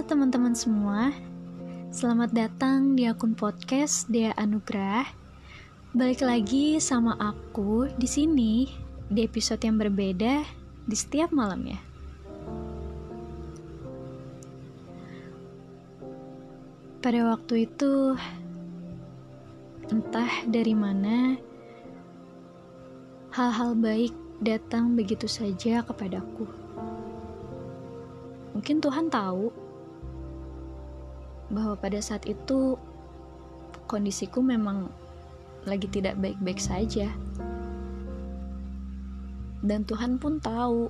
Teman-teman semua, selamat datang di akun podcast Dea Anugrah. Balik lagi sama aku di sini di episode yang berbeda di setiap malamnya. Pada waktu itu, entah dari mana, hal-hal baik datang begitu saja kepadaku. Mungkin Tuhan tahu bahwa pada saat itu kondisiku memang lagi tidak baik-baik saja. Dan Tuhan pun tahu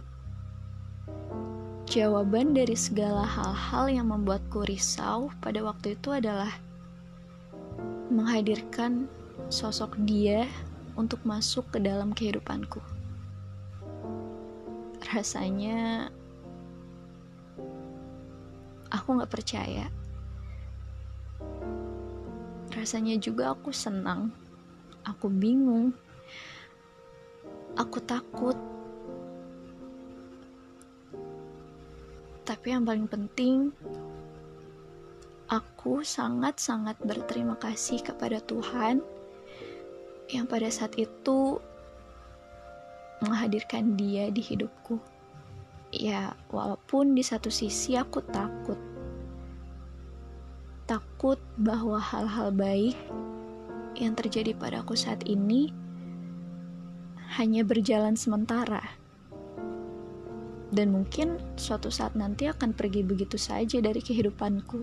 jawaban dari segala hal-hal yang membuatku risau pada waktu itu adalah menghadirkan sosok dia untuk masuk ke dalam kehidupanku. Rasanya aku gak percaya. Rasanya juga aku senang, aku bingung, aku takut. Tapi yang paling penting, aku sangat-sangat berterima kasih kepada Tuhan yang pada saat itu menghadirkan dia di hidupku. Ya, walaupun di satu sisi aku takut. Takut bahwa hal-hal baik yang terjadi padaku saat ini hanya berjalan sementara. Dan mungkin suatu saat nanti akan pergi begitu saja dari kehidupanku.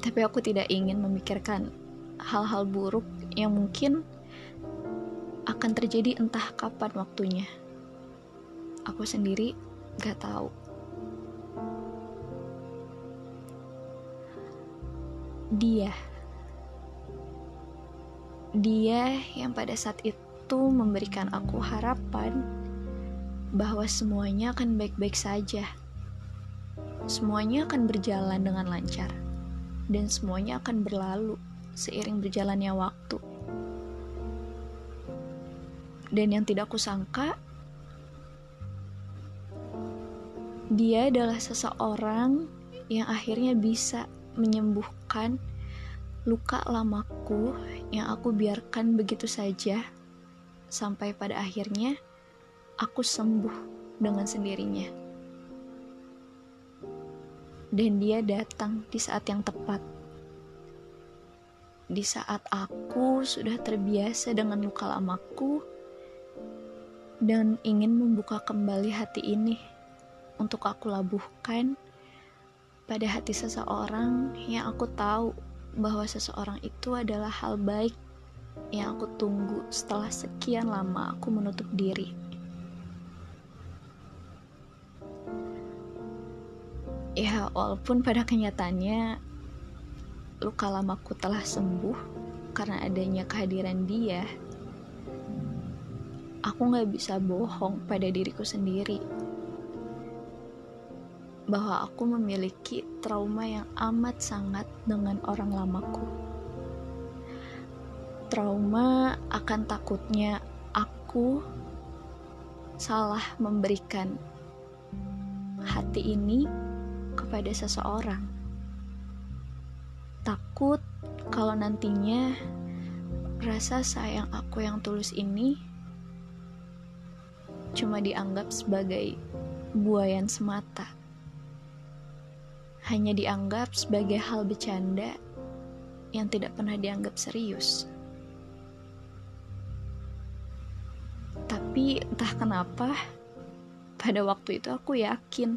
Tapi aku tidak ingin memikirkan hal-hal buruk yang mungkin akan terjadi entah kapan waktunya. Aku sendiri gak tahu. Dia. Dia yang pada saat itu memberikan aku harapan bahwa semuanya akan baik-baik saja. Semuanya akan berjalan dengan lancar dan semuanya akan berlalu seiring berjalannya waktu. Dan yang tidak kusangka, dia adalah seseorang yang akhirnya bisa menyembuhkan luka lamaku yang aku biarkan begitu saja sampai pada akhirnya aku sembuh dengan sendirinya. Dan dia datang di saat yang tepat. Di saat aku sudah terbiasa dengan luka lamaku, dan ingin membuka kembali hati ini untuk aku labuhkan pada hati seseorang yang aku tahu bahwa seseorang itu adalah hal baik yang aku tunggu setelah sekian lama aku menutup diri. Ya, walaupun pada kenyataannya luka lamaku telah sembuh karena adanya kehadiran dia aku gak bisa bohong pada diriku sendiri bahwa aku memiliki trauma yang amat sangat dengan orang lamaku. Trauma akan takutnya aku salah memberikan hati ini kepada seseorang. Takut kalau nantinya rasa sayang aku yang tulus ini cuma dianggap sebagai buayan semata. Hanya dianggap sebagai hal bercanda yang tidak pernah dianggap serius. Tapi entah kenapa, pada waktu itu aku yakin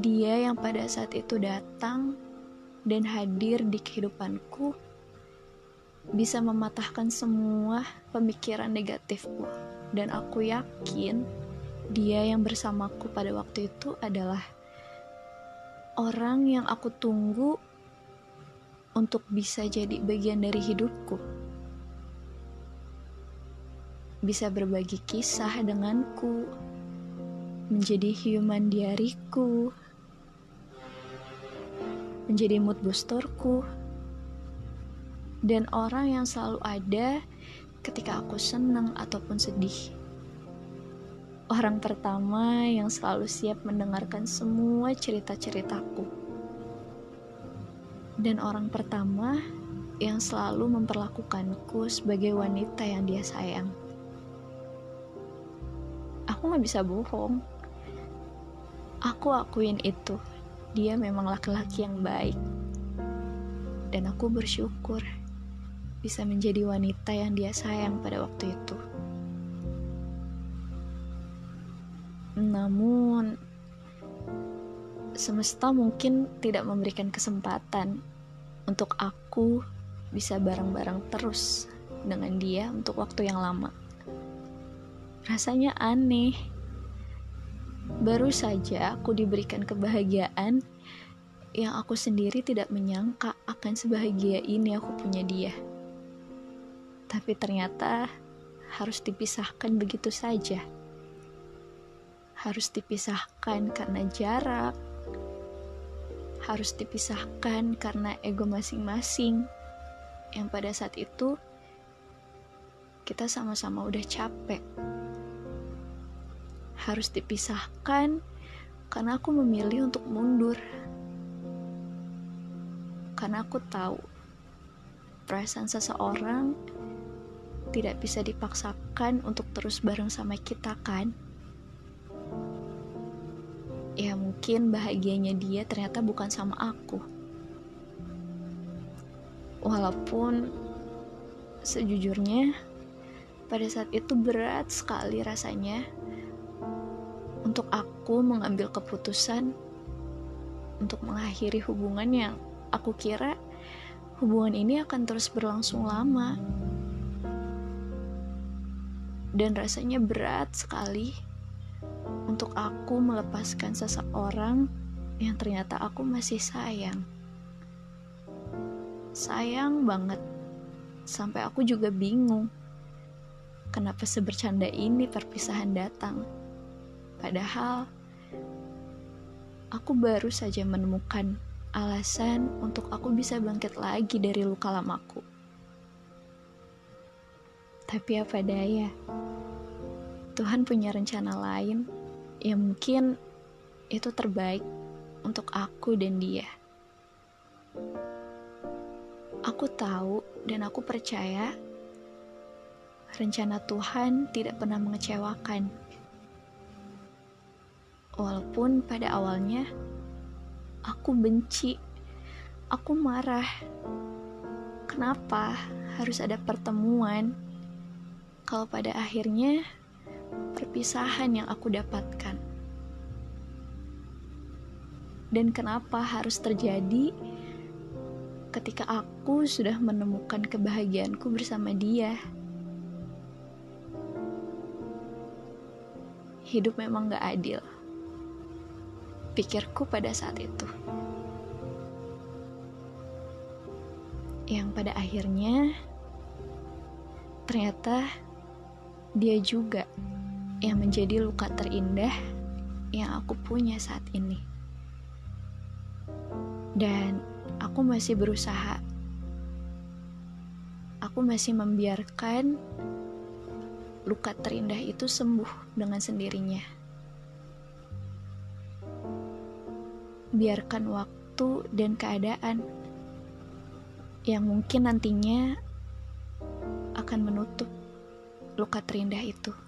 dia yang pada saat itu datang dan hadir di kehidupanku bisa mematahkan semua pemikiran negatifku dan aku yakin dia yang bersamaku pada waktu itu adalah orang yang aku tunggu untuk bisa jadi bagian dari hidupku. Bisa berbagi kisah denganku, menjadi human diariku, menjadi mood boosterku dan orang yang selalu ada ketika aku senang ataupun sedih. Orang pertama yang selalu siap mendengarkan semua cerita-ceritaku, dan orang pertama yang selalu memperlakukanku sebagai wanita yang dia sayang. Aku gak bisa bohong. Aku akuin itu. Dia memang laki-laki yang baik. Dan aku bersyukur bisa menjadi wanita yang dia sayang pada waktu itu. Namun, semesta mungkin tidak memberikan kesempatan untuk aku bisa bareng-bareng terus dengan dia untuk waktu yang lama. Rasanya aneh. Baru saja aku diberikan kebahagiaan yang aku sendiri tidak menyangka akan sebahagia ini aku punya dia. Tapi ternyata harus dipisahkan begitu saja. Harus dipisahkan karena jarak, harus dipisahkan karena ego masing-masing yang pada saat itu kita sama-sama udah capek. Harus dipisahkan karena aku memilih untuk mundur. Karena aku tahu perasaan seseorang tidak bisa dipaksakan untuk terus bareng sama kita kan? Ya mungkin bahagianya dia ternyata bukan sama aku. Walaupun sejujurnya pada saat itu berat sekali rasanya untuk aku mengambil keputusan untuk mengakhiri hubungan yang aku kira hubungan ini akan terus berlangsung lama. Dan rasanya berat sekali untuk aku melepaskan seseorang yang ternyata aku masih sayang sayang banget. Sampai aku juga bingung. Kenapa sebercanda ini perpisahan datang? Padahal aku baru saja menemukan alasan untuk aku bisa bangkit lagi dari luka lamaku. Tapi apa daya, Tuhan punya rencana lain yang mungkin itu terbaik untuk aku dan dia. Aku tahu dan aku percaya rencana Tuhan tidak pernah mengecewakan. Walaupun pada awalnya aku benci, aku marah. Kenapa harus ada pertemuan kalau pada akhirnya perpisahan yang aku dapatkan? Dan kenapa harus terjadi? ketika aku sudah menemukan kebahagiaanku bersama dia. Hidup memang gak adil. Pikirku pada saat itu. Yang pada akhirnya ternyata dia juga yang menjadi luka terindah yang aku punya saat ini. Dan aku masih berusaha. Aku masih membiarkan luka terindah itu sembuh dengan sendirinya. Biarkan waktu dan keadaan yang mungkin nantinya akan menutup luka terindah itu.